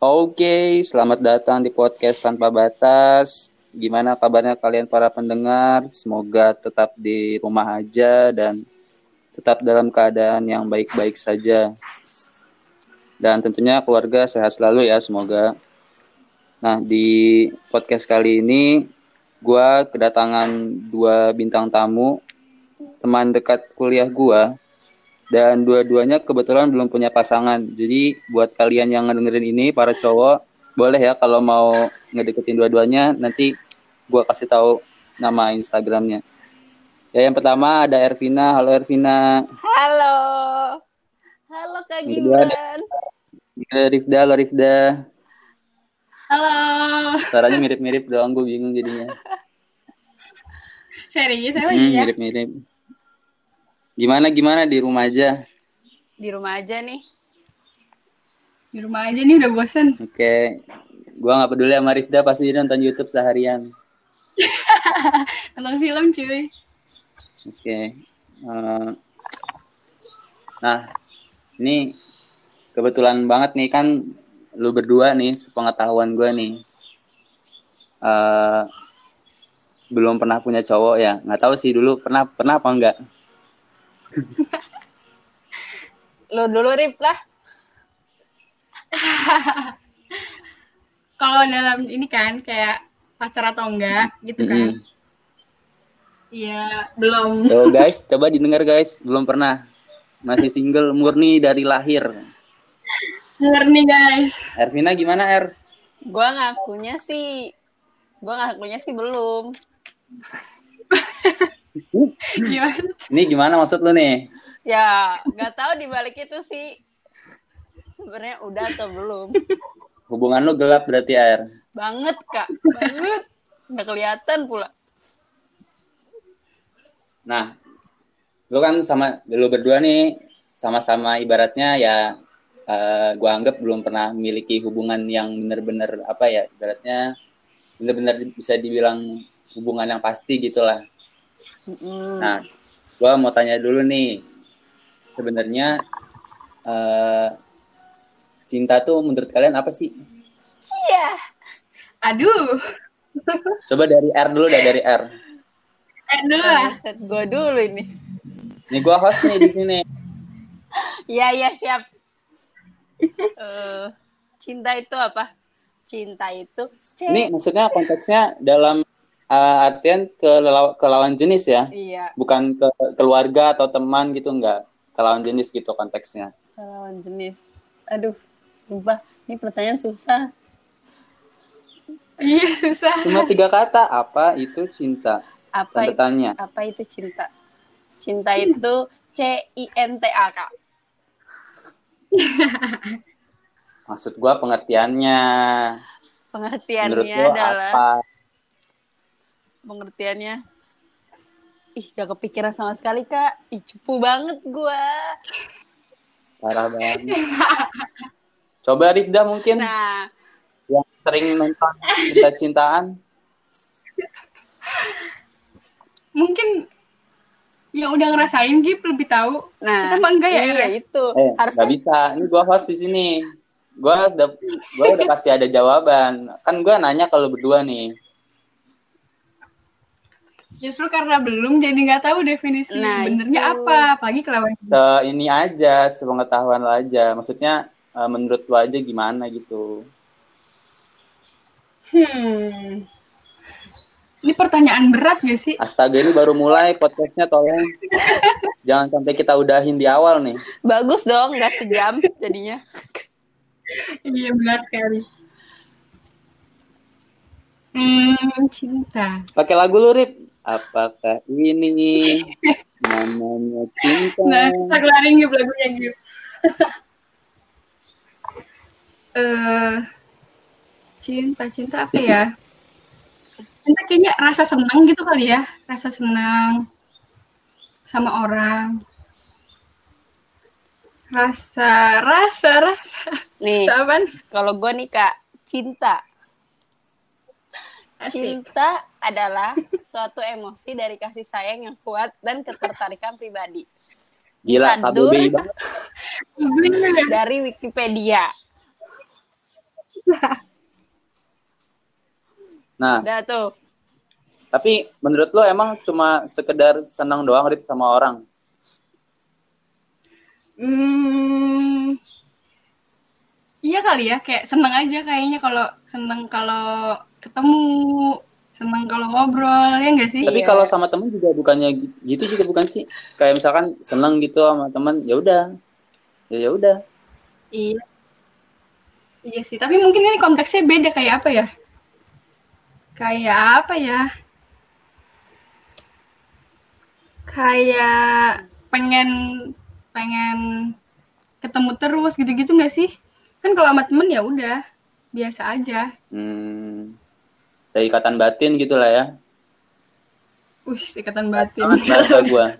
Oke, selamat datang di podcast tanpa batas. Gimana kabarnya kalian para pendengar? Semoga tetap di rumah aja dan tetap dalam keadaan yang baik-baik saja. Dan tentunya keluarga sehat selalu ya, semoga. Nah, di podcast kali ini gue kedatangan dua bintang tamu, teman dekat kuliah gue dan dua-duanya kebetulan belum punya pasangan. Jadi buat kalian yang ngedengerin ini para cowok boleh ya kalau mau ngedeketin dua-duanya nanti gua kasih tahu nama Instagramnya. Ya yang pertama ada Ervina. Halo Ervina. Halo. Halo Kak Gibran. Ada Rifda. Halo Rifda. Halo. Suaranya mirip-mirip doang gue bingung jadinya. Serius saya Hmm, ya? mirip-mirip. Gimana gimana di rumah aja? Di rumah aja nih. Di rumah aja nih udah bosen. Oke. Gua nggak peduli sama Rifda pasti dia nonton YouTube seharian. Nonton film cuy. Oke. Eh, nah, ini kebetulan banget nih kan lu berdua nih sepengetahuan gue nih. eh belum pernah punya cowok ya. Nggak tahu sih dulu pernah pernah apa enggak. Lo dulu Rip lah. Kalau dalam ini kan kayak pacar atau enggak gitu kan? Iya, belum. Tuh guys, coba didengar guys, belum pernah. Masih single murni dari lahir. Nih guys. Ervina gimana Er? Gua ngakunya sih gua ngakunya sih belum. Gimana? Ini gimana maksud lu nih? Ya, nggak tahu di balik itu sih sebenarnya udah atau belum. Hubungan lu gelap berarti Er. Banget, Kak. Banget. Nggak kelihatan pula. Nah, lu kan sama lu berdua nih sama-sama ibaratnya ya eh, gua anggap belum pernah memiliki hubungan yang benar-benar apa ya ibaratnya benar-benar bisa dibilang hubungan yang pasti gitulah. Mm-mm. Nah, gua mau tanya dulu nih sebenarnya eh, cinta tuh menurut kalian apa sih? Iya. Aduh. Coba dari R dulu dah dari R. Eh, dulu lah. Set gua dulu ini. Nih gua host nih di sini. Iya, iya, siap. Eh, cinta itu apa? Cinta itu C. Ini maksudnya konteksnya dalam eh, artian ke, lelaw- ke lawan jenis ya? Iya, bukan ke keluarga atau teman gitu enggak ke lawan jenis gitu konteksnya lawan jenis. Aduh, sumpah. Ini pertanyaan susah. Iya, susah. cuma tiga kata apa itu cinta Apa tanda tanya apa itu cinta? Cinta itu C I N T A Kak. maksud gua pengertiannya Pengertiannya adalah apa pengertiannya Ih, gak kepikiran sama sekali, Kak. Ih, cupu banget gua. parah banget coba Rifda mungkin Nah, yang sering nonton cinta-cintaan Mungkin yang udah ngerasain Gip lebih tahu. nah. Kita enggak ya, Iya, itu. eh Harusnya nggak bisa ini gua host di sini gua udah gua udah pasti ada jawaban kan gua nanya kalau berdua nih Justru karena belum jadi nggak tahu definisi Nah, benernya itu. apa. Apalagi kelawan ke ini aja sepengetahuan lo aja maksudnya eh, menurut lo aja gimana gitu Hmm. Ini pertanyaan berat gak sih? Astaga ini baru mulai podcastnya tolong jangan sampai kita udahin di awal nih. bagus dong, nggak sejam jadinya. Iya berat kali. Hmm, cinta. Pakai lagu lu Rip. Apakah ini namanya cinta? Nah, kita kelarin Gip lagunya Gip. Eh, cinta, cinta apa ya? Cinta kayaknya rasa senang gitu kali ya. Rasa senang sama orang. Rasa, rasa, rasa. Nih, kalau gue nih kak, cinta. Asik. Cinta adalah suatu emosi dari kasih sayang yang kuat dan ketertarikan pribadi. Gila. Bener. Dari Wikipedia. Nah, Udah tuh. tapi menurut lo emang cuma sekedar senang doang Rip sama orang? Hmm, iya kali ya, kayak seneng aja kayaknya kalau seneng kalau ketemu, seneng kalau ngobrol, ya enggak sih? Tapi Iya. kalau sama temen juga bukannya gitu juga bukan sih? Kayak misalkan seneng gitu sama temen, ya udah, ya ya udah. Iya. Iya sih, tapi mungkin ini konteksnya beda kayak apa ya? Kayak apa ya? Kayak pengen pengen ketemu terus gitu-gitu nggak sih? Kan kalau sama temen ya udah biasa aja. Hmm, ada ikatan batin gitu lah ya. Wih, ikatan batin. Bahasa gua.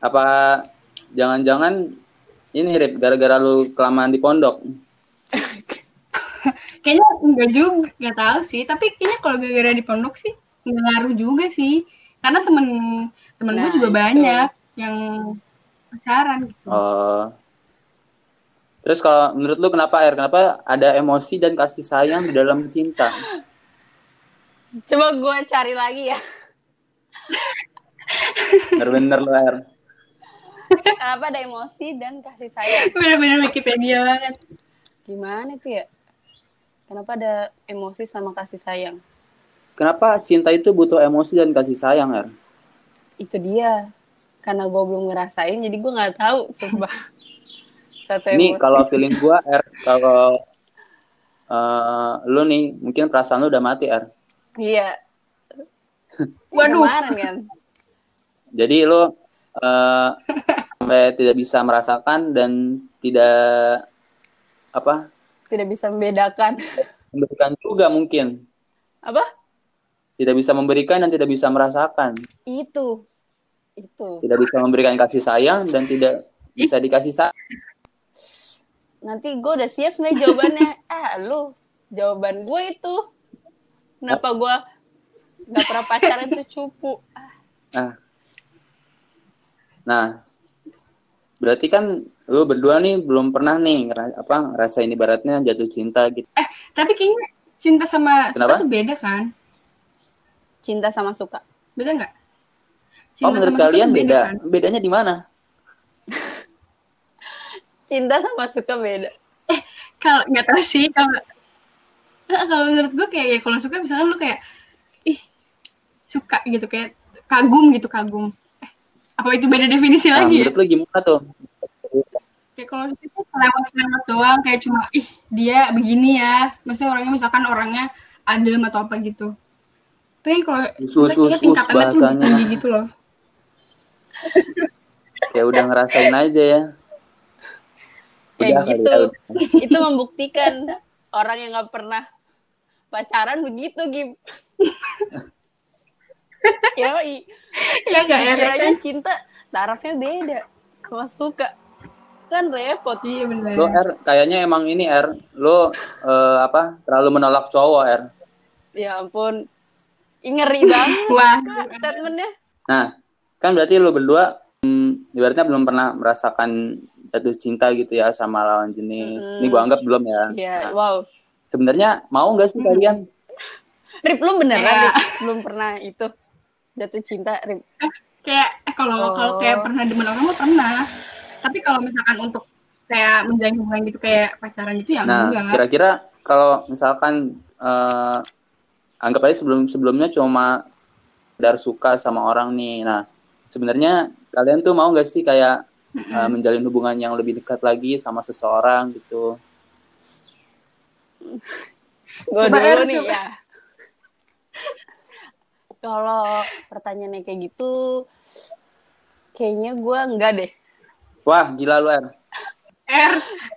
Apa jangan-jangan ini Rip gara-gara lu kelamaan di pondok? Kayaknya enggak juga, nggak tahu sih. Tapi kayaknya kalau gara-gara di pondok sih nggak ngaruh juga sih. Karena temen temen gue Nah, juga itu. banyak yang pacaran gitu. Oh. Terus kalau menurut lu kenapa air? Kenapa ada emosi dan kasih sayang di dalam cinta? Coba gue cari lagi ya. Bener-bener lu air. Kenapa ada emosi dan kasih sayang? Bener-bener Wikipedia banget. Gimana tuh ya? Kenapa ada emosi sama kasih sayang? Kenapa cinta itu butuh emosi dan kasih sayang, Er? Itu dia. Karena gue belum ngerasain, jadi gue nggak tahu, sumpah. Satu Ini emosi. kalau feeling gua, Er, kalau eh, lu nih, mungkin perasaan lu udah mati, Er. Iya. Waduh. Kemarin kan. Jadi lu eh, sampai tidak bisa merasakan dan tidak apa Tidak bisa membedakan. memberikan juga mungkin Apa? tidak bisa memberikan dan tidak bisa merasakan Itu. Itu. tidak bisa memberikan kasih sayang dan tidak bisa dikasih sayang Nanti gue udah siap sebenarnya jawabannya. ah, lu. Jawaban gue itu. Kenapa gue nggak pernah pacaran tuh cupu. Ah, nah nah berarti kan lu berdua nih belum pernah nih apa ngerasain ibaratnya jatuh cinta gitu Tapi kayaknya cinta sama Kenapa? suka tuh beda kan? cinta sama suka. Beda nggak? oh menurut kalian tuh beda kan? bedanya di mana Cinta sama suka beda. Kalau nggak tahu sih kalau Eh, kalau menurut gue kayak ya kalau suka misalkan lu kayak ih suka gitu kayak kagum gitu kagum. Eh, apa itu beda definisi nah, lagi ya? menurut lu gimana tuh Kayak kalau itu selewat-selewat doang kayak cuma ih dia begini ya. Maksudnya orangnya misalkan orangnya adem atau apa gitu. Tapi kalau Usus, kita usus, tingkatannya tuh tinggi gitu loh. kayak udah ngerasain aja ya Kayak Udah kali gitu. ya, udah. Itu membuktikan orang yang nggak pernah pacaran begitu, Gim. Yoi. ya enggak ya? Kiranya cinta tarafnya beda sama suka. Kan repot. Iya benar. Lo R kayaknya emang ini R lo eh, apa terlalu menolak cowok R. Ya ampun. Ngeri banget Wah, Kak, statementnya. Nah kan berarti lo berdua hmm, ibaratnya belum pernah merasakan jatuh cinta gitu ya sama lawan jenis. Mm-mm. Ini gua anggap belum ya. Ya, Nah, wow. Sebenarnya mau nggak sih kalian? Rip, lu beneran Ya. Rip? belum pernah itu jatuh cinta, Rip? kayak eh, kalau Oh. kalau kayak pernah demen orang mah pernah. Tapi kalau misalkan untuk kayak menjalin hubungan gitu kayak pacaran gitu ya Nah enggak. kira-kira kalau misalkan eh, anggap aja sebelum sebelumnya cuma dar suka sama orang nih. Nah sebenarnya kalian tuh mau nggak sih kayak uh, menjalin hubungan yang lebih dekat lagi sama seseorang gitu. Gue dulu Er, nih coba. ya. Kalau pertanyaannya kayak gitu, kayaknya gue enggak deh. Wah, gila lu, Er. R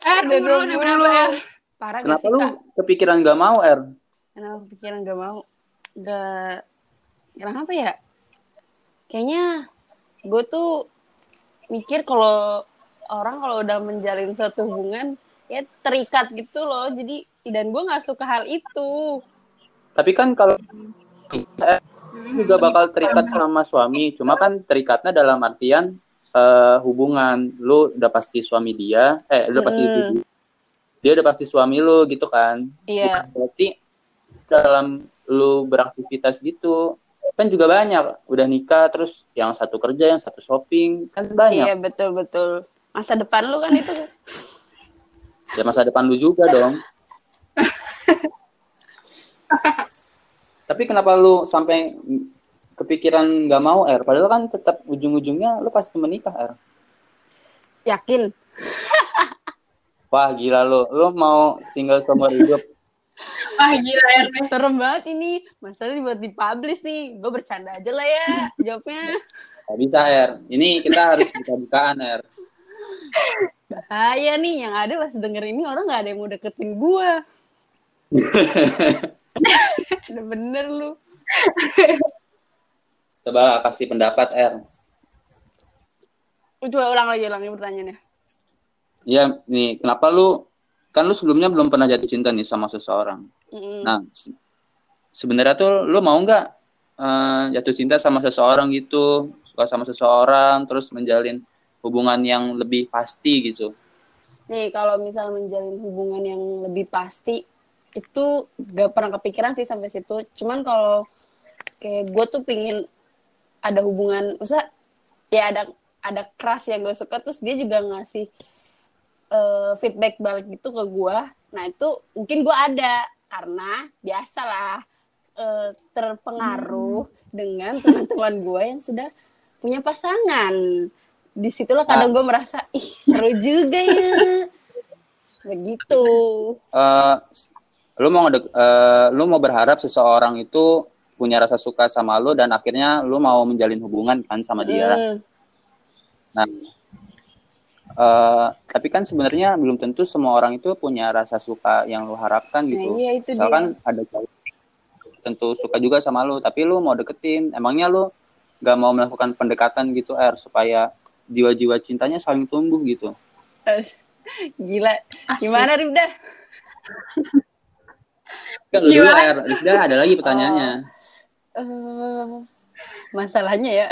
R Udah dulu udah berapa R? Parah gak Kenapa sih, lu Kak? kepikiran gak mau, Er? Kenapa pikiran gak mau? Gak... Kenapa ya? Kayaknya gue tuh mikir kalau orang kalau udah menjalin suatu hubungan, ya terikat gitu loh. Jadi, dan gue gak suka hal itu. Tapi kan kalau Er juga bakal terikat sama suami, cuma kan terikatnya dalam artian eh, hubungan lu udah pasti suami dia eh udah pasti Mm-mm. ibu dia udah pasti suami lu gitu kan Iya. Bukan berarti dalam lu beraktivitas gitu kan juga banyak. Udah nikah terus yang satu kerja yang satu shopping kan banyak. Iya betul betul. Masa depan lu kan itu. ya masa depan lu juga dong. Tapi kenapa lu sampai kepikiran nggak mau R padahal kan tetap ujung-ujungnya lu pasti menikah R Yakin? wah gila lu. Lu mau single seumur hidup Wah gila ya. Serem banget ini. Masalahnya buat dipublish nih. Gue bercanda aja lah ya jawabnya. Gak bisa R ini kita harus buka-bukaan R Bahaya nih. Yang ada pas denger ini orang gak ada yang mau deketin gue. Udah bener lu. coba kasih pendapat R Coba ulang lagi ulangi pertanyaannya. Iya nih kenapa lu kan lu sebelumnya belum pernah jatuh cinta nih sama seseorang Mm-mm. Nah, se- sebenarnya tuh lu mau nggak eh, jatuh cinta sama seseorang gitu, suka sama seseorang, terus menjalin hubungan yang lebih pasti gitu. Nih kalau misal menjalin hubungan yang lebih pasti itu gak pernah kepikiran sih sampai situ. Cuman kalau kayak gue tuh pingin ada hubungan, masa ya ada ada keras yang gue suka terus dia juga ngasih eh, feedback balik gitu ke gue. Nah itu mungkin gue ada karena biasalah eh, terpengaruh dengan teman-teman gue yang sudah punya pasangan. Di situlah kadang gue merasa ih seru juga ya. Begitu. Eh, lu mau eh, lu mau berharap seseorang itu punya rasa suka sama lu dan akhirnya lu mau menjalin hubungan kan sama dia. Hmm, Nah, eh, tapi kan sebenarnya belum tentu semua orang itu punya rasa suka yang lu harapkan Nah, gitu. iya itu Misalkan ada cowok tentu suka juga sama lu, tapi lu mau deketin, emangnya lu gak mau melakukan pendekatan gitu, R, supaya jiwa-jiwa cintanya saling tumbuh gitu. dia. Gila. Asik. Gimana Ribda? Kan lu dulu, Gimana? R. Udah ada lagi pertanyaannya. Eh, masalahnya ya.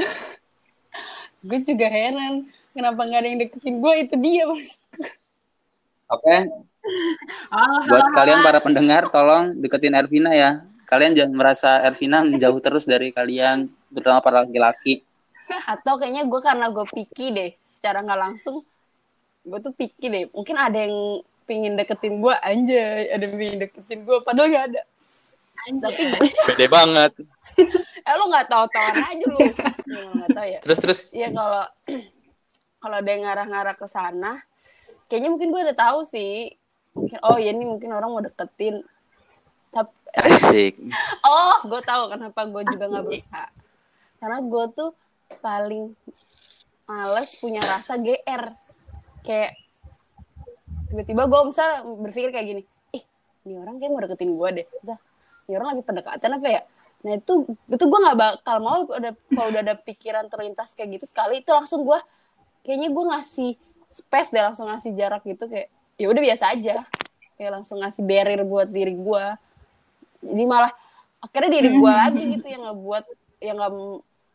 gue juga heran. Kenapa nggak ada yang deketin gue? Itu dia, Mas. Oke, Oh, buat kalian para pendengar, tolong deketin Ervina ya. Kalian jangan merasa Ervina menjauh terus dari kalian, terutama para laki-laki. Atau kayaknya gue karena gue picky deh. Secara nggak langsung, gue tuh picky deh. Mungkin ada yang pingin deketin gue, anjay. Ada yang pingin deketin gue, padahal nggak ada. Tapi, Bede banget. eh lu nggak tahu-tahuan aja lu. Ya, nggak tahu ya. Terus terus Iya kalau kalau ada yang ngarah-ngarah ke sana, kayaknya mungkin gue udah tahu sih. Mungkin oh ya ini mungkin orang mau deketin. Tapi asik. oh, gue tahu kenapa gue juga nggak berusaha. Karena gue tuh paling males punya rasa GR. Kayak tiba-tiba gue misal berpikir kayak gini, ih, ini orang kayak mau deketin gue deh. Udah, ini orang lagi pendekatan apa ya? Nah itu, itu gue nggak bakal mau kalau udah ada pikiran terlintas kayak gitu sekali itu langsung gue kayaknya gue ngasih space deh langsung ngasih jarak gitu kayak ya udah biasa aja. Kayak langsung ngasih barrier buat diri gue jadi malah akhirnya diri gue lagi gitu yang ngebuat yang nggak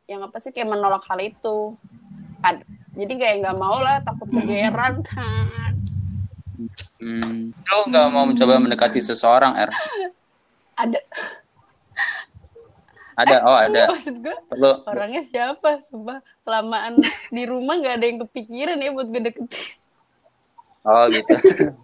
yang apa sih kayak menolak hal itu. Ad- jadi kayak nggak mau lah takut kegeeran. Kan Hmm, lu nggak mau mencoba mendekati seseorang, R? ada Ada, oh ada. maksud gue Perlu. orangnya siapa sumpah kelamaan di rumah nggak ada yang kepikiran ya buat gue deketin Oh gitu.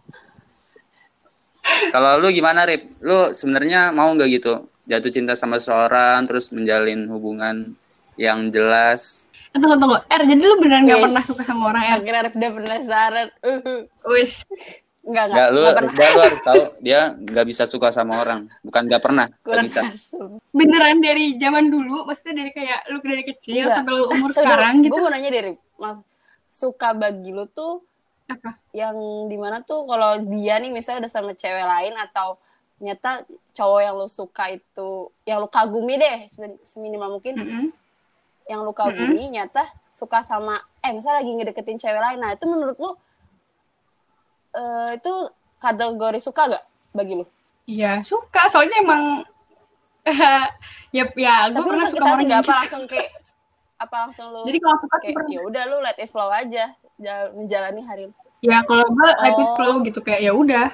Kalau lu gimana, Rip? Lu sebenarnya mau nggak gitu jatuh cinta sama seseorang, terus menjalin hubungan yang jelas? Eh, Tunggu, tunggu. Er, jadi lu beneran gak Yes. pernah suka sama orang, Er? akhirnya udah penasaran uh, Wis. nggak nggak Nggak, lu, nggak pernah Ripda, lu harus tahu dia nggak bisa suka sama orang. Bukan nggak pernah, nggak bisa. Beneran dari zaman dulu, maksudnya dari kayak lu dari kecil Enggak. sampai lu umur Tunggu, sekarang gitu. gue mau nanya deh Rip. Maaf, suka bagi lu tuh Apa? yang di mana tuh kalau dia nih misalnya udah sama cewek lain atau nyata cowok yang lu suka itu yang lu kagumi deh semin- seminimal mungkin Mm-mm. yang lu kagumi nyata suka sama eh misalnya lagi ngedeketin cewek lain nah itu menurut lu eh, itu kategori suka gak bagi lu Iya, suka. Soalnya emang ya ya gue pernah suka orang gak yang apa gitu. langsung kayak apa langsung lu Jadi kalau suka kayak ya udah lu let it flow aja jal- menjalani hari. Ya kalau gue let it Oh. flow gitu kayak ya udah.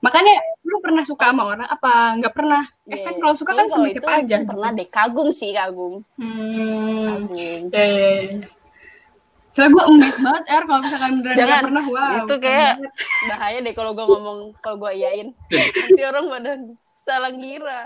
Makanya lu pernah suka sama orang apa nggak pernah? Eh Iya. kan kalau suka kan Kayaknya sama itu aja. pernah gitu. deh kagum sih kagum Hmm. kagum Ya, ya, ya. Soalnya gue amazed banget Er kalau misalkan beneran Jangan. pernah wow. itu kayak bahaya deh kalau gue ngomong kalau gue iyain nanti orang pada salah ngira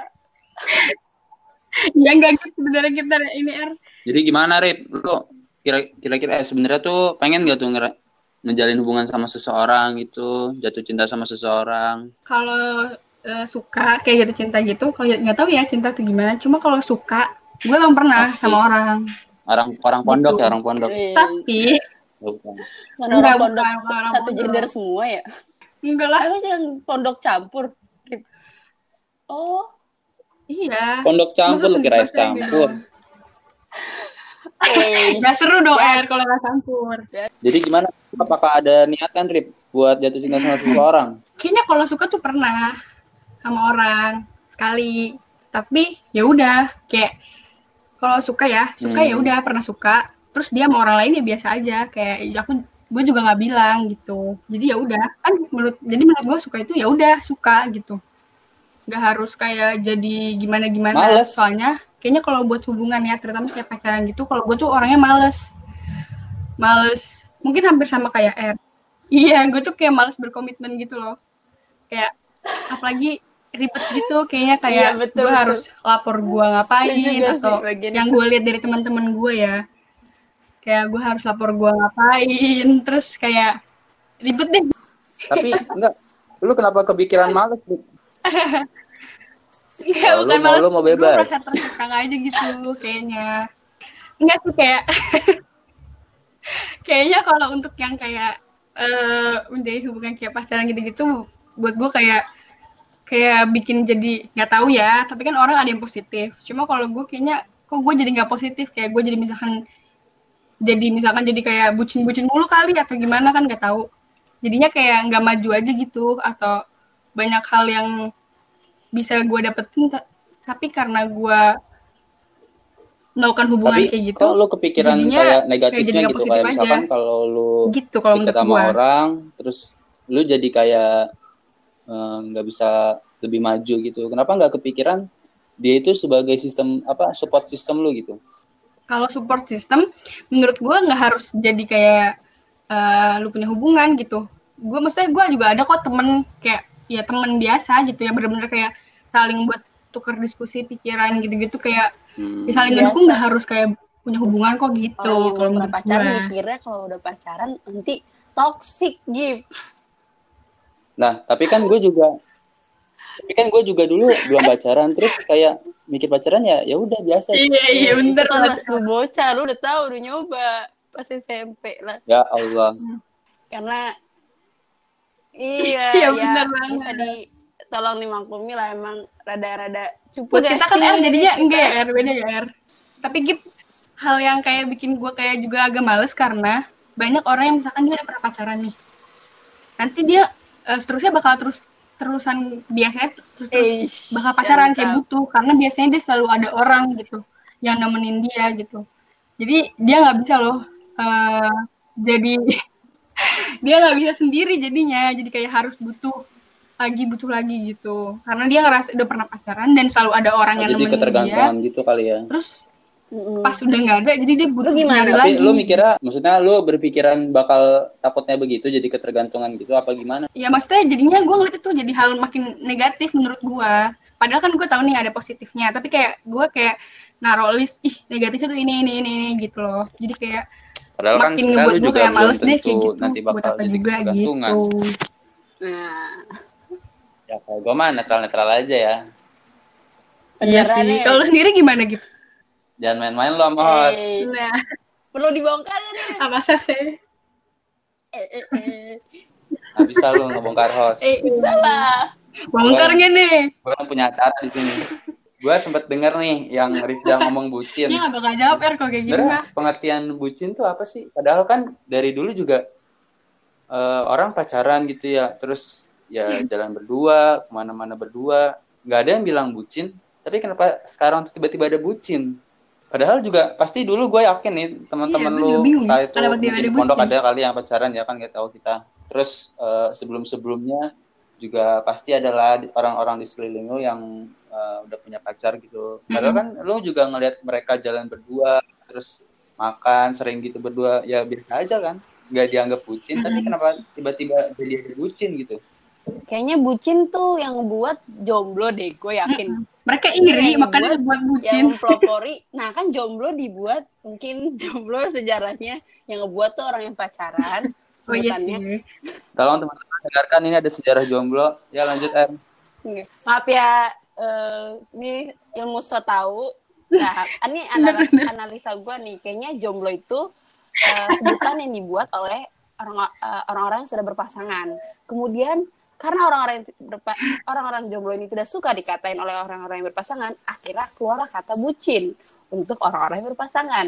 Ya enggak gitu sebenarnya kita ini Er. Jadi gimana Rip? Lu kira- kira-kira eh, sebenarnya tuh pengen gak tuh ngera- ngejalin hubungan sama seseorang gitu, jatuh cinta sama seseorang? Kalau eh, suka kayak jatuh cinta gitu, kalau nggak tahu ya cinta tuh gimana. Cuma kalau suka, gue emang pernah Asik. sama orang. Orang orang pondok Gitu. ya, orang pondok. Eh, Tapi Bukan. mana Enggak, orang pondok orang satu pondok. gender semua ya enggak lah. Aku jangan pondok campur oh Iya. Pondok campur kira es campur. gitu? eh, Gak seru dong Er kalau nggak campur. Jadi gimana? Apakah ada niatan Rip buat jatuh cinta sama seseorang? Kayaknya kalau suka tuh pernah sama orang sekali. Tapi ya udah kayak kalau suka ya suka ya Hmm. udah pernah suka. Terus dia sama orang lain ya biasa aja kayak ya aku gue juga nggak bilang gitu. Jadi ya udah kan menurut jadi menurut gue suka itu ya udah suka gitu. Nggak harus kayak jadi gimana gimana. Males. Soalnya kayaknya kalau buat hubungan ya terutama kayak pacaran gitu kalau gue tuh orangnya males males mungkin hampir sama kayak R iya gue tuh kayak males berkomitmen gitu loh kayak apalagi ribet gitu kayaknya kayak Iya, betul, gue betul. harus lapor gue ngapain Setuju sih atau bagian yang gue lihat dari teman-teman gue ya kayak gue harus lapor gue ngapain terus kayak ribet deh Tapi enggak, lu kenapa kepikiran males? Enggak, Oh, lu bukan mau- malas. lu mau Gue bebas. merasa terkekang aja gitu kayaknya. Enggak sih kayak kayaknya kalau untuk yang kayak eh menjadi hubungan kayak pacaran gitu-gitu buat gue kayak kayak bikin jadi nggak tahu ya tapi kan orang ada yang positif. Cuma kalau gue kayaknya kok gue jadi nggak positif? Kayak gue jadi misalkan jadi misalkan jadi kayak bucin-bucin mulu kali atau gimana kan nggak tahu. Jadinya kayak nggak maju aja gitu atau banyak hal yang bisa gue dapetin ta- tapi karena gue melakukan hubungan Tapi kayak gitu kok lu kepikiran jadinya kayak kayak jadi negatifnya gitu positif kayak aja. misalkan kalau lu gitu kalau deket sama gue orang terus lu jadi kayak nggak bisa lebih maju gitu. Kenapa nggak kepikiran dia itu sebagai sistem apa support system lu gitu? kalau support system menurut gue nggak harus jadi kayak eh, lu punya hubungan gitu gue maksudnya gue juga ada kok temen kayak ya temen biasa gitu ya bener-bener kayak saling buat tukar diskusi pikiran gitu-gitu kayak Hmm. ya saling Biasa. ngedukung nggak harus kayak punya hubungan kok gitu orang yang kalau udah pacaran gue mikirnya kalau udah pacaran nanti toxic gitu Nah, tapi kan gue juga tapi kan gue juga dulu belum pacaran terus kayak mikir pacaran ya ya udah biasa. iya iya bener itu kan banget. masih bocah lu udah tahu udah nyoba pas SMP lah Ya Allah. karena iya Iya, ya, bener bisa banget. di tolong dimaklumi lah emang rada-rada cupu kita kan? R jadinya enggak ya R beda ya R tapi Gip hal yang kayak bikin gue kayak juga agak males karena banyak orang yang misalkan dia udah pernah pacaran nih nanti dia eh, seterusnya bakal terus terusan biasanya terus terus Eish, bakal pacaran kayak butuh karena biasanya dia selalu ada orang gitu yang nemenin dia gitu. Jadi dia nggak bisa loh eh, jadi dia nggak bisa sendiri jadinya jadi kayak harus butuh lagi butuh lagi gitu. Karena dia ngerasa udah pernah pacaran dan selalu ada orang yang Jadi nemenin dia. gitu kali ya. terus Mm-mm. pas udah nggak ada jadi dia butuh gimana? nyari Tapi lagi lu mikirnya maksudnya lu berpikiran bakal takutnya begitu jadi ketergantungan gitu apa gimana? ya maksudnya jadinya gue ngeliat itu jadi hal makin negatif menurut gue padahal kan gue tahu nih ada positifnya tapi kayak gue kayak naruh list ih negatifnya tuh ini ini ini, ini gitu loh jadi kayak Padahal kan makin sebenarnya ngebuat gue juga kayak males deh kayak gitu nanti buat bakal apa jadi juga ketergantungan. gitu nah Ya kalau gue mah netral-netral aja ya. iya sih kalau lu sendiri gimana gitu Jangan main-main host. Eh, nah perlu dibongkar ya nih apa sih eh, eh, eh. Bisa lu ngebongkar host. eh salah bongkarnya nih Gue kan punya acara di sini. Gue sempet denger nih yang Rifda ngomong bucin. dia nggak bakal jawab er kalau kayak gitu Sebenarnya mah pengertian bucin tuh apa sih? Padahal kan dari dulu juga eh, orang pacaran gitu ya, terus ya jalan berdua, ke mana-mana berdua. Nggak ada yang bilang bucin, tapi kenapa sekarang tuh tiba-tiba ada bucin? Padahal juga pasti dulu gue yakin nih teman-teman Iya, lu bingung ya, saat itu di pondok ada kali yang pacaran ya kan nggak tahu kita. Terus eh, sebelum-sebelumnya juga pasti adalah orang-orang di sekeliling lu yang eh, udah punya pacar gitu. Padahal kan lu juga ngelihat mereka jalan berdua, terus makan sering gitu berdua, ya biasa aja kan, nggak dianggap bucin. Tapi kenapa tiba-tiba jadi bucin gitu? Kayaknya bucin tuh yang buat jomblo deh, gue yakin. Mereka iri, Yang makanya buat- buat bucin. Yang mempelopori, nah kan jomblo dibuat, mungkin jomblo sejarahnya yang ngebuat tuh orang yang pacaran. Oh iya sih. Tolong teman-teman dengarkan ini ada sejarah jomblo. Ya lanjut R. Maaf ya, eh, ini ilmu so tahu. Nah, ini analis, analisa gue nih, kayaknya jomblo itu eh, sebutan yang dibuat oleh orang- eh, orang-orang yang sudah berpasangan. Kemudian karena orang-orang yang berpa- orang-orang jomblo ini tidak suka dikatain oleh orang-orang yang berpasangan, akhirnya keluarlah kata bucin untuk orang-orang yang berpasangan.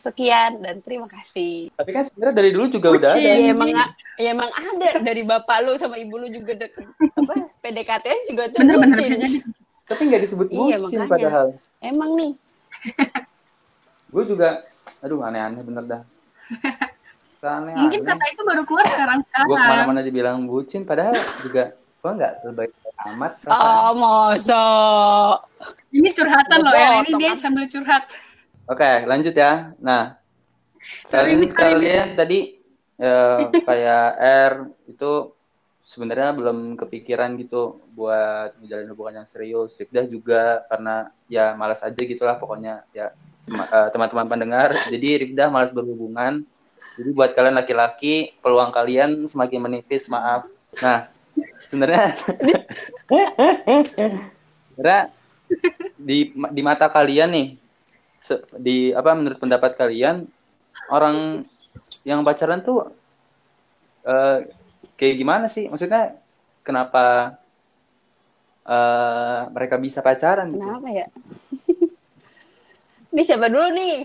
Sekian dan terima kasih. Tapi kan sebenarnya dari dulu juga udah ada. Bucin. Ya emang ya emang ada dari bapak lu sama ibu lu juga deket apa PDKT juga tuh Bener-bener bucin. bisa jadi. Tapi nggak disebut Iya, bucin makanya. padahal. Emang nih, Gue juga, aduh aneh-aneh bener dah. Aneh Mungkin kata itu baru keluar sekarang Gue sekarang. ke mana-mana dibilang bucin, padahal juga gue nggak terbaik amat. perasaan. oh masa Ini curhatan loh ya. Ini dia sambil curhat. Oke, lanjut ya. Nah, Sorry, kalian kalian tadi eh, kayak R itu sebenarnya belum kepikiran gitu buat menjalin hubungan yang serius. Rifdah juga karena ya malas aja gitulah pokoknya ya eh, teman-teman pendengar. Jadi Rifdah malas berhubungan. Jadi buat kalian laki-laki peluang kalian semakin menipis maaf. Nah sebenarnya sebenarnya di di mata kalian nih di apa menurut pendapat kalian orang yang pacaran tuh eh, kayak gimana sih? Maksudnya kenapa eh, mereka bisa pacaran gitu? kenapa ya ini siapa dulu nih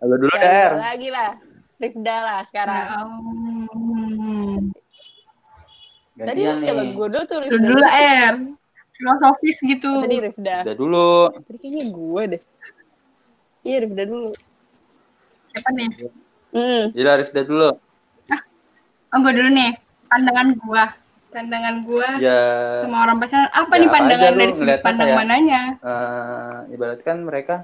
Halo dulu Jangan Der. lagi lah Rifda lah sekarang ampun. tadi siapa gue dulu tuh Dulu Rifda dulu lah, R. Filosofis gitu. tadi Rifda Udah dulu. tadi kayaknya gue deh iya Rifda dulu Siapa nih? hmm Jadi Arif dah dulu. Oh, gue dulu nih. Pandangan gua. Pandangan gua Ya sama orang pacaran. Apa Ya, nih apa pandangan lu dari sudut pandang kayak- mananya? eh, ibaratkan mereka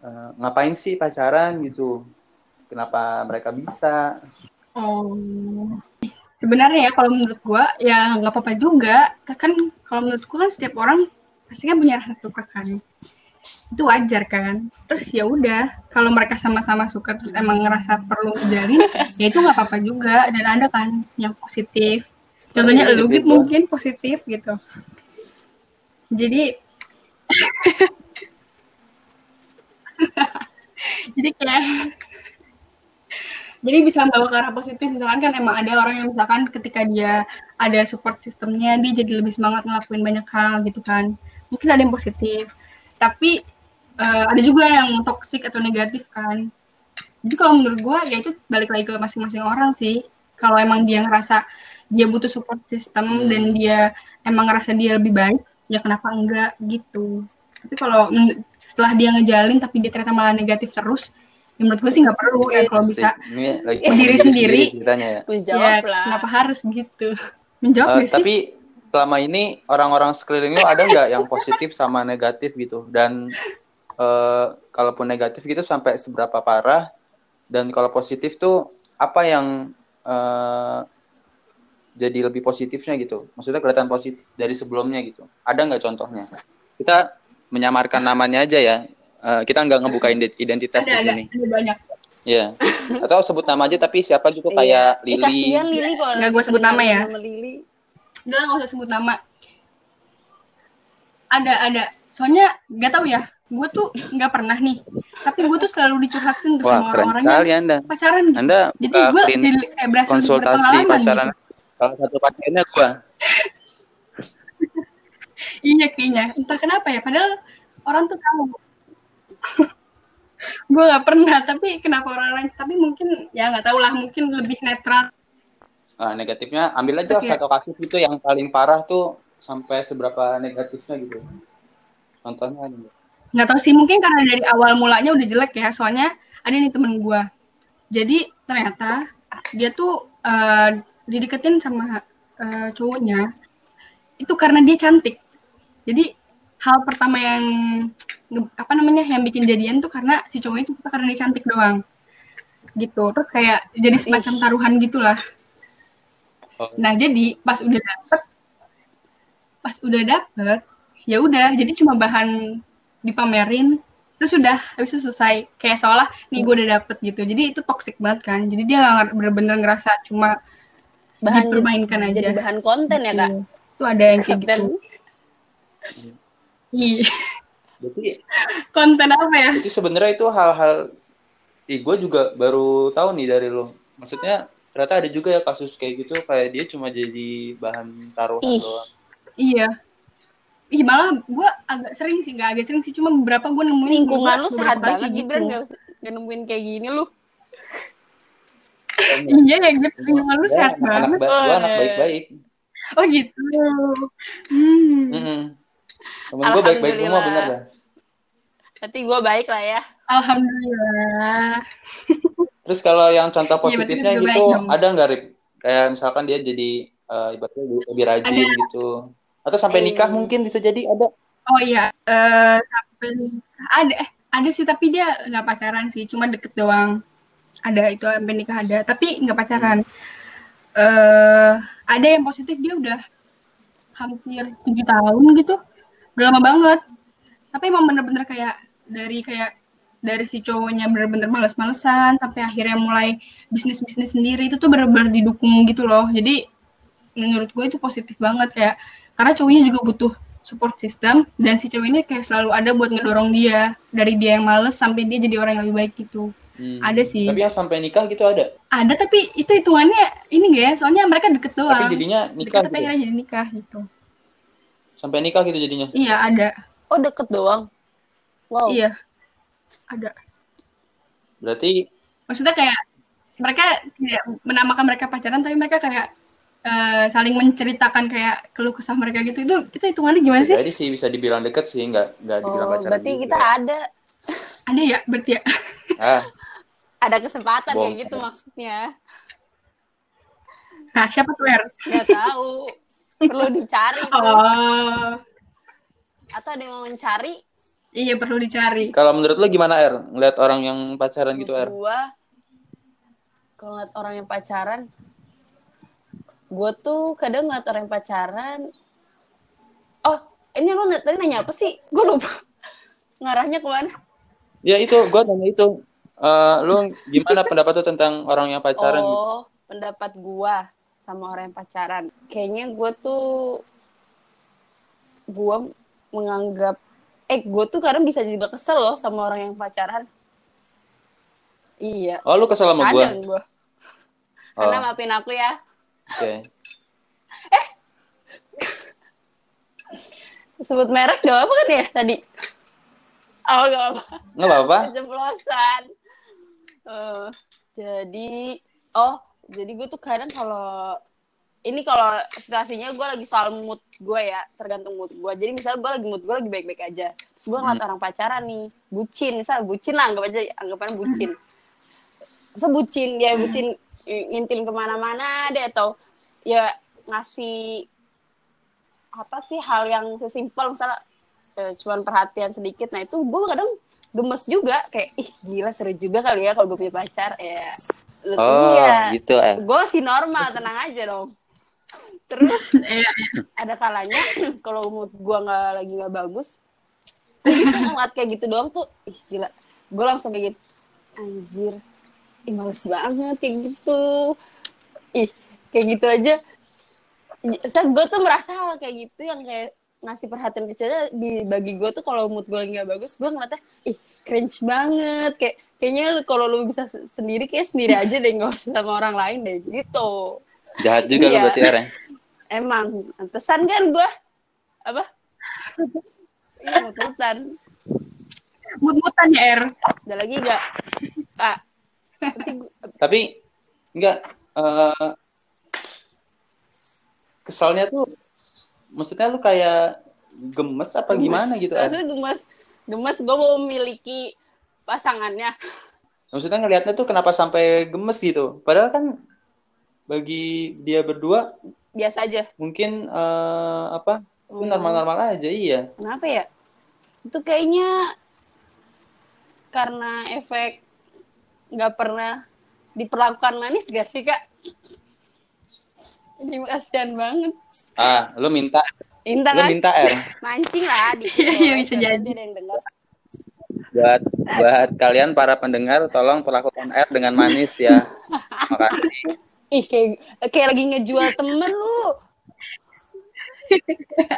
eh, ngapain sih pacaran gitu? Kenapa mereka bisa? Oh. Sebenarnya ya kalau menurut gua ya nggak apa-apa juga. Kan kalau menurut gua kan setiap orang pasti kan punya rasa suka kan. Itu wajar kan. Terus ya udah, kalau mereka sama-sama suka terus emang ngerasa perlu menjalin, ya itu nggak apa-apa juga. Dan ada kan yang positif. Contohnya lu gitu itu. mungkin positif gitu. Jadi jadi kayak jadi bisa membawa ke arah positif misalkan kan emang ada orang yang misalkan ketika dia ada support sistemnya dia jadi lebih semangat ngelakuin banyak hal gitu kan. Mungkin ada yang positif. Tapi eh, ada juga yang toksik atau negatif kan. Jadi kalau menurut gue ya itu balik lagi ke masing-masing orang sih. Kalau emang dia ngerasa dia butuh support system Hmm. dan dia emang ngerasa dia lebih baik ya kenapa enggak gitu. Tapi kalau setelah dia ngejalin tapi dia ternyata malah negatif terus ya menurut gue sih nggak perlu ya kalau bisa Ini lagi Eh, diri sendiri. ceritanya ya. menjawab ya lah. kenapa harus gitu? Menjawab Eh, sih? tapi selama ini orang-orang sekeliling lu ada nggak yang positif sama negatif gitu? Dan eh, kalaupun negatif gitu sampai seberapa parah? Dan kalau positif tuh apa yang eh, jadi lebih positifnya gitu? Maksudnya kelihatan positif dari sebelumnya gitu. Ada nggak contohnya? Kita menyamarkan namanya aja ya Eh, kita nggak ngebuka ident- identitas ada di sini. ada banyak. Ya atau sebut nama aja tapi siapa gitu kayak Iya. Lili. kasihan Lili kalau Nggak gua sebut nama ya. Nama Lili. udah nggak usah sebut nama. Ada ada. Soalnya nggak tahu ya. Gue tuh nggak pernah nih. Tapi gue tuh selalu dicurhatin tuh wah sama keren orang-orang sekali yang anda. Pacaran gitu. Anda jadi buka gue jadi kayak berhasil konsultasi pacaran. Gitu. salah satu pasiennya gua. Iya kayaknya. Entah kenapa ya padahal orang tuh tahu gue nggak pernah tapi kenapa orang lain? Tapi mungkin ya nggak tahu lah mungkin lebih netral. Nah, negatifnya ambil aja Oke. satu kasus itu yang paling parah tuh sampai seberapa negatifnya gitu. Contohnya nggak tahu sih mungkin karena dari awal mulanya udah jelek ya soalnya ada nih temen gue jadi ternyata dia tuh uh, dideketin sama uh, cowoknya itu karena dia cantik. Jadi hal pertama yang apa namanya yang bikin jadian tuh karena si cowok itu karena dia cantik doang. Gitu. Terus kayak jadi semacam taruhan gitulah. Oh. nah jadi pas udah dapet pas udah dapet ya udah. Jadi cuma bahan dipamerin terus sudah habis itu selesai. Kayak seolah nih gue udah dapet gitu. Jadi itu toxic banget kan. Jadi dia nggak bener-bener ngerasa cuma bahan dipermainkan aja. jadi bahan konten ya kak? Itu ada yang kayak gitu iya Berarti konten apa ya? Itu sebenarnya itu hal-hal Ih, gue juga baru tahu nih dari lo. Maksudnya ternyata ada juga ya kasus kayak gitu kayak dia cuma jadi bahan taruhan Ih, doang. Iya. Ih malah gue agak sering sih, gak agak sering sih, cuma beberapa gue nemuin lingkungan lu sehat banget gitu. Gibran gak, gak nemuin kayak gini lu. iya ya gitu, lingkungan lu sehat anak, banget. Anak, gue anak baik-baik. Oh gitu. Hmm. Mm -hmm. Temen gue baik-baik semua bener lah. Berarti gue baik lah ya. Alhamdulillah. Terus kalau yang contoh iya, positifnya ya, gitu ada nggak Rip? Kayak misalkan dia jadi uh, ibaratnya lebih rajin ada. gitu. Atau sampai nikah hmm. mungkin bisa jadi ada? Oh iya, uh, sampai nikah ada eh ada sih tapi dia nggak pacaran sih, cuma deket doang. Ada itu sampai nikah ada, tapi nggak pacaran. Hmm. Uh, ada yang positif dia udah hampir tujuh tahun gitu, udah lama banget. Tapi emang bener-bener kayak dari kayak dari si cowoknya bener-bener males-malesan sampai akhirnya mulai bisnis-bisnis sendiri itu tuh bener-bener didukung gitu loh. Jadi menurut gue itu positif banget kayak karena cowoknya juga butuh support system dan si cowok ini kayak selalu ada buat ngedorong dia dari dia yang males sampai dia jadi orang yang lebih baik gitu. Hmm. ada sih. Tapi yang sampai nikah gitu ada? Ada tapi itu hitungannya ini gak ya? Soalnya mereka deket doang. tapi jadinya nikah deket, gitu. tapi akhirnya jadi nikah gitu sampai nikah gitu jadinya iya ada oh deket doang wow iya ada berarti maksudnya kayak mereka tidak menamakan mereka pacaran tapi mereka kayak uh, saling menceritakan kayak keluh kesah mereka gitu itu itu hitungannya gimana bisa sih? Jadi sih bisa dibilang deket sih nggak nggak dibilang oh, pacaran. Berarti juga. kita ada. ada ya berarti ya. Ah. ada kesempatan Bom. kayak gitu maksudnya. Nah siapa tuh Er? Gak tahu. Perlu dicari. Oh. Atau ada yang mau mencari Iya perlu dicari. Kalau menurut lo gimana Er? Ngeliat orang yang pacaran gitu Er? Gua kalau ngeliat orang yang pacaran, gue tuh kadang ngeliat orang yang pacaran. Oh, ini lo tadi nanya apa sih? Gue lupa. Ngarahnya ke mana? Ya itu, gue nanya itu. Uh, lu gimana pendapat tuh tentang orang yang pacaran? Gitu? Oh, gitu? pendapat gue sama orang yang pacaran. Kayaknya gue tuh gue menganggap eh gue tuh kadang bisa juga kesel loh sama orang yang pacaran. Iya. Oh lu kesel sama gue gue karena oh. maafin aku ya. Oke. Okay. eh! Sebut merek gak apa kan ya tadi? Oh gak apa nggak apa apa jemplosan uh, jadi oh jadi gue tuh kadang kalau ini kalau situasinya gue lagi soal mood gue ya tergantung mood gue jadi misalnya gue lagi mood gue lagi baik-baik aja terus gue ngeliat hmm. orang pacaran nih bucin. Misal bucin lah anggap aja anggapan bucin. Masa bucin ya bucin ngintil ke mana-mana deh atau ya ngasih apa sih hal yang sesimpel. Misalnya eh, cuman perhatian sedikit. Nah itu gue kadang gemes juga. Kayak ih gila seru juga kali ya kalau gue punya pacar. Ya Oh, iya. gitu eh. Gue sih normal, tenang aja dong terus iya. ada kalanya kalau mood gue nggak lagi nggak bagus bisa ngeliat kayak gitu doang tuh ih gila gue langsung kayak gitu anjir ih males banget kayak gitu ih kayak gitu aja saya gue tuh merasa hal kayak gitu yang kayak ngasih perhatian kecilnya di bagi gue tuh kalau mood gue lagi gak bagus gue ngeliatnya ih cringe banget kayak kayaknya kalau lu bisa sendiri kayak sendiri aja deh nggak usah sama orang lain deh gitu Jahat juga iya. lu berarti Aren. Emang, antesan kan gue. Apa? Iya, mut-mutan. Mut-mutan ya, Er. Ada lagi gak? Kak. Tapi, enggak. Uh, kesalnya tuh, maksudnya lu kayak gemes apa gemes. gimana gitu? Maksudnya gemes. gemes gue mau memiliki pasangannya Maksudnya ngelihatnya tuh kenapa sampai gemes gitu. Padahal kan bagi dia berdua biasa aja mungkin eh, apa? Itu Hmm. normal-normal aja, iya. kenapa ya itu kayaknya karena efek nggak pernah diperlakukan manis gak sih kak ini kasihan banget Ah, lu minta Intan lu kan minta R mancing lah di Iya, bisa jadi. ada yang dengar buat buat kalian para pendengar tolong perlakukan R dengan manis ya. Makasih. ih kayak kayak lagi ngejual temen lu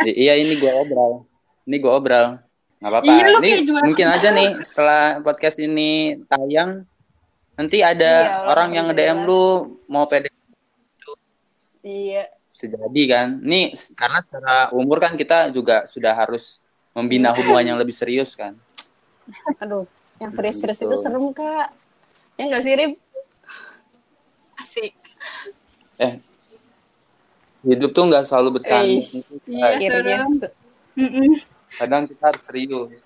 I- iya ini gua obral. Ini gua obral. nggak apa-apa. Iya, ini mungkin aja nih setelah podcast ini tayang nanti ada Iya, orang yang nge-DM lu mau PD iya bisa jadi kan. Nih karena secara umur kan kita juga sudah harus membina hubungan yang lebih serius kan. Aduh yang serius-serius Gitu. itu serem kak ya nggak sih Rip Asik. Eh hidup tuh nggak selalu bercanda. Eh, Iya, Iya, serem. Kadang kita harus serius.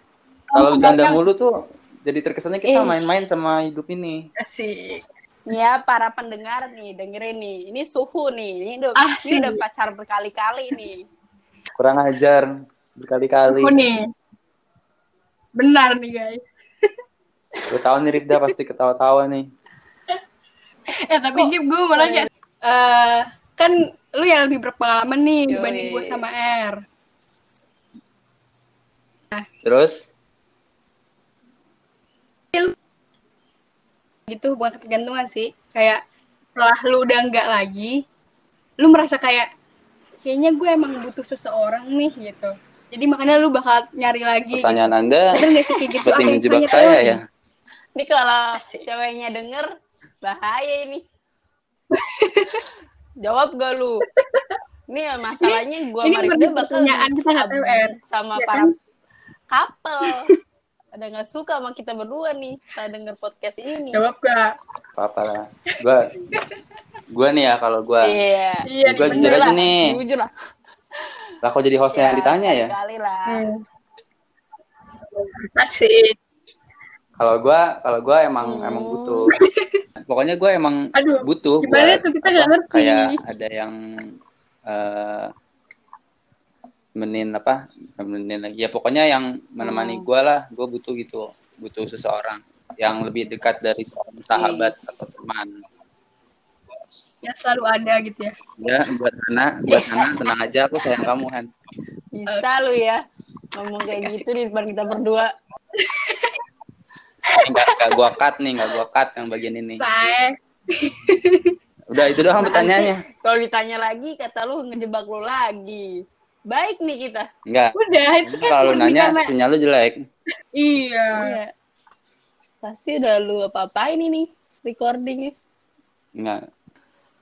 Kalau bercanda mulu tuh jadi terkesannya kita Eh. main-main sama hidup ini. Asik. Ya, para pendengar nih, dengerin nih. Ini suhu nih. Ini udah, Ah, ini udah pacar berkali-kali nih. Kurang ajar berkali-kali. Aku nih. Benar nih guys. Gue tahu nih Rifda pasti ketawa-tawa nih. Eh tapi Gip gue mau nanya. Eh kan lu yang lebih berpengalaman nih Yoi. dibanding gue sama R. Terus Gitu buat kegantungan sih. Kayak setelah lu udah enggak lagi, lu merasa kayak kayaknya gue emang butuh seseorang nih gitu. Jadi makanya lu bakal nyari lagi. pertanyaan Anda sih kayak gitu? seperti menjebak saya ya. Ini kalau ceweknya denger, bahaya ini. Jawab gak lu? Ini ya masalahnya gue ini sama Rifda bakal sama Ya para kan? couple. Ada nggak suka sama kita berdua nih setelah denger podcast ini. Jawab gak? Apa-apa lah. Gue gue nih ya kalau gue Iya. Iya, Gua bener jujur aja nih. Jujur lah. Lah kok jadi hostnya yang ditanya ya. Kali lah. Hmm. Asik. Kalau gue kalau gue emang Hmm. emang butuh. Pokoknya gue emang Aduh, butuh gimana buat tuh? Kita apa, nggak ngerti. kayak ada yang eh menin apa menin lagi ya pokoknya yang menemani Hmm. gue lah gue butuh gitu butuh seseorang yang lebih dekat dari seorang sahabat Yes. atau teman Ya selalu ada gitu ya. ya buat Hana buat Hana tenang aja aku sayang kamu Han Bisa lu ya ngomong kayak gitu di depan kita berdua. Ini nggak nggak gua cut nih nggak gua cut yang bagian ini Saya. udah itu doang pertanyaannya Kalau ditanya lagi kata lu ngejebak lu lagi. Baik nih kita. enggak Udah, itu kan kalau nanya karena- sinyal lu jelek Iya. Iya. Pasti udah lu apa-apain ini recordingnya. enggak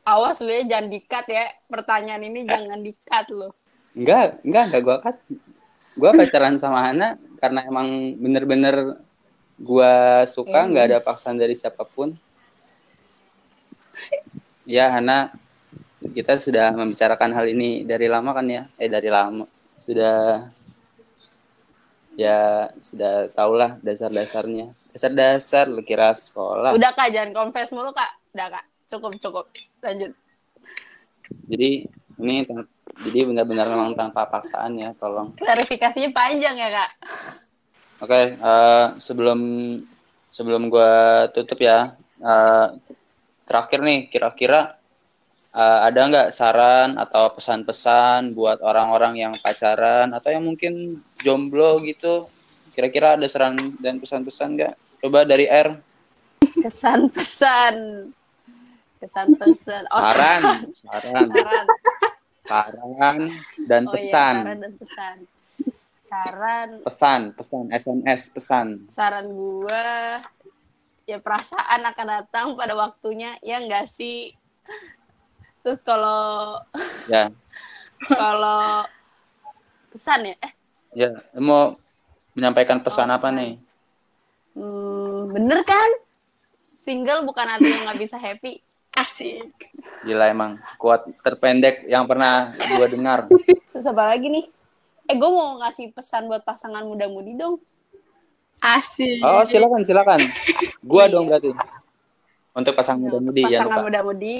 Awas lu ya jangan di-cut ya. Pertanyaan ini jangan di-cut lu. enggak enggak enggak gua cut gua pacaran sama Hana karena emang bener-bener gua suka nggak ada paksaan dari siapa pun ya Hana kita sudah membicarakan hal ini dari lama kan ya eh dari lama sudah ya sudah tahulah dasar-dasarnya dasar-dasar lu kira sekolah Udah kak jangan confess mulu kak. Udah kak. Cukup cukup. Lanjut. jadi ini jadi benar-benar memang tanpa paksaan ya tolong Klarifikasinya panjang ya kak. Oke, eh, sebelum sebelum gua tutup ya, eh, terakhir nih, kira-kira eh, ada nggak saran atau pesan-pesan buat orang-orang yang pacaran atau yang mungkin jomblo gitu? Kira-kira ada saran dan pesan-pesan nggak? Coba dari R, Kesan-pesan. Kesan-pesan. Oh, saran, saran, saran. saran dan Oh, iya, pesan, saran dan pesan. Saran, pesan, pesan, SMS, pesan. saran gua ya perasaan akan datang pada waktunya ya enggak sih. Terus kalau Ya, kalau pesan ya, eh ya, mau menyampaikan pesan Oh, apa pesan. nih? hmm, bener kan? Single bukan artinya nggak bisa happy. Asik. Gila emang kuat terpendek yang pernah gua dengar. Terus apa lagi nih? Eh gue mau ngasih pesan buat pasangan muda-mudi dong. Asik. Oh, silakan, silakan. Gua dong berarti. Untuk pasangan muda-mudi ya pasangan muda-mudi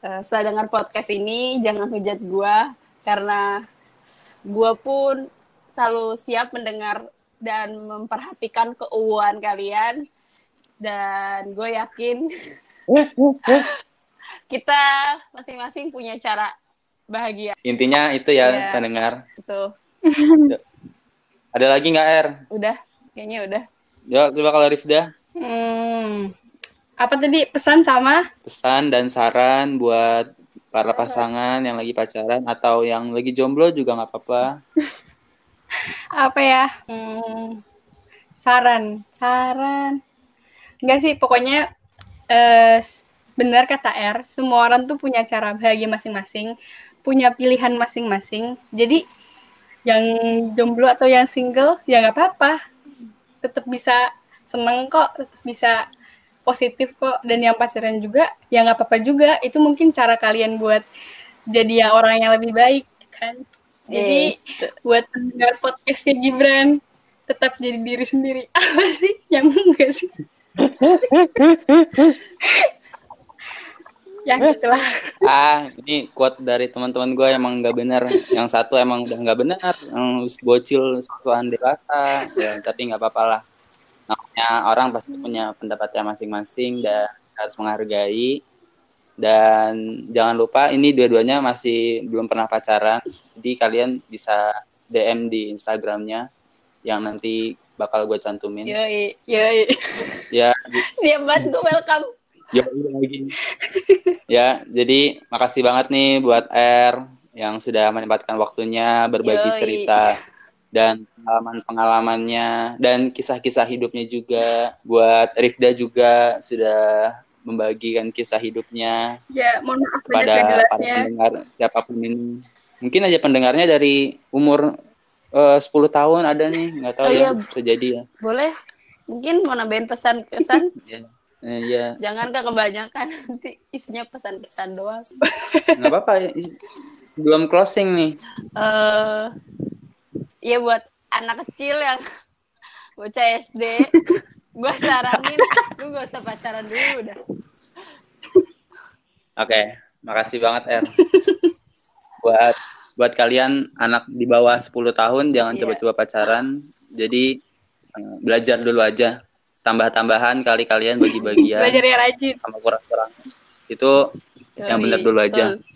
eh, setelah dengar podcast ini jangan hujat gua karena gua pun selalu siap mendengar dan memperhatikan keuangan kalian dan gue yakin kita masing-masing punya cara bahagia Intinya itu ya, Iya. pendengar. itu Ada lagi nggak, Er? udah kayaknya udah Ya, coba kalau Rifda. Hmm. Apa tadi pesan sama? pesan dan saran buat para pasangan yang lagi pacaran atau yang lagi jomblo juga nggak apa-apa. Apa ya? Hmm. Saran, saran. Enggak sih, pokoknya eh, benar kata R, semua orang tuh punya cara bahagia masing-masing, punya pilihan masing-masing. Jadi yang jomblo atau yang single ya nggak apa-apa, tetap bisa seneng kok, tetap bisa positif kok. Dan yang pacaran juga ya nggak apa-apa juga. Itu mungkin cara kalian buat jadi yang orang yang lebih baik kan. Jadi Yes. buat pendengar podcastnya Gibran tetap jadi diri sendiri apa sih nyambung gak sih ya gitulah Ah, ini quote dari teman-teman gue emang nggak benar. Yang satu emang udah nggak benar, yang bocil sosokan dewasa. Ya, tapi nggak apa-apa lah. Namanya orang pasti punya pendapatnya masing-masing dan harus menghargai. Dan jangan lupa ini dua-duanya masih belum pernah pacaran. Jadi kalian bisa DM di Instagramnya yang nanti bakal gue cantumin. Yoi. ya Ya, siap banget gue welcome Ya, udah lagi. ya, jadi makasih banget nih buat R yang sudah menyempatkan waktunya berbagi Yoi. cerita dan pengalaman-pengalamannya dan kisah-kisah hidupnya juga. Buat Rifda juga sudah membagikan kisah hidupnya ya mohon maaf kepada gak para pendengar siapa pun ini. Mungkin aja pendengarnya dari umur eh, 10 tahun ada nih, nggak tahu Oh, ya, iya. bisa jadi ya. boleh mungkin mau nambahin pesan-pesan Ya. Eh, ya. jangan ke kebanyakan nanti isinya pesan-pesan doang nggak apa-apa. Belum closing nih. eh ya buat anak kecil yang bocah SD gue saranin lu gak usah pacaran dulu udah Oke, makasih banget Er. buat buat kalian anak di bawah 10 tahun jangan Iya. coba-coba pacaran. Jadi eh, belajar dulu aja. Tambah-tambahan kali kalian bagi-bagian belajar ya rajin sama kurang-kurang. Itu yang Yoi, benar dulu aja. betul.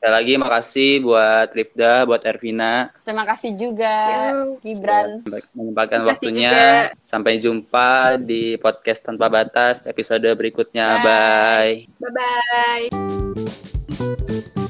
Sekali lagi makasih buat Rifda, buat Ervina terima kasih juga Yo. Gibran menyempatkan waktunya. juga. Sampai jumpa di podcast tanpa batas episode berikutnya. Bye. Bye. bye bye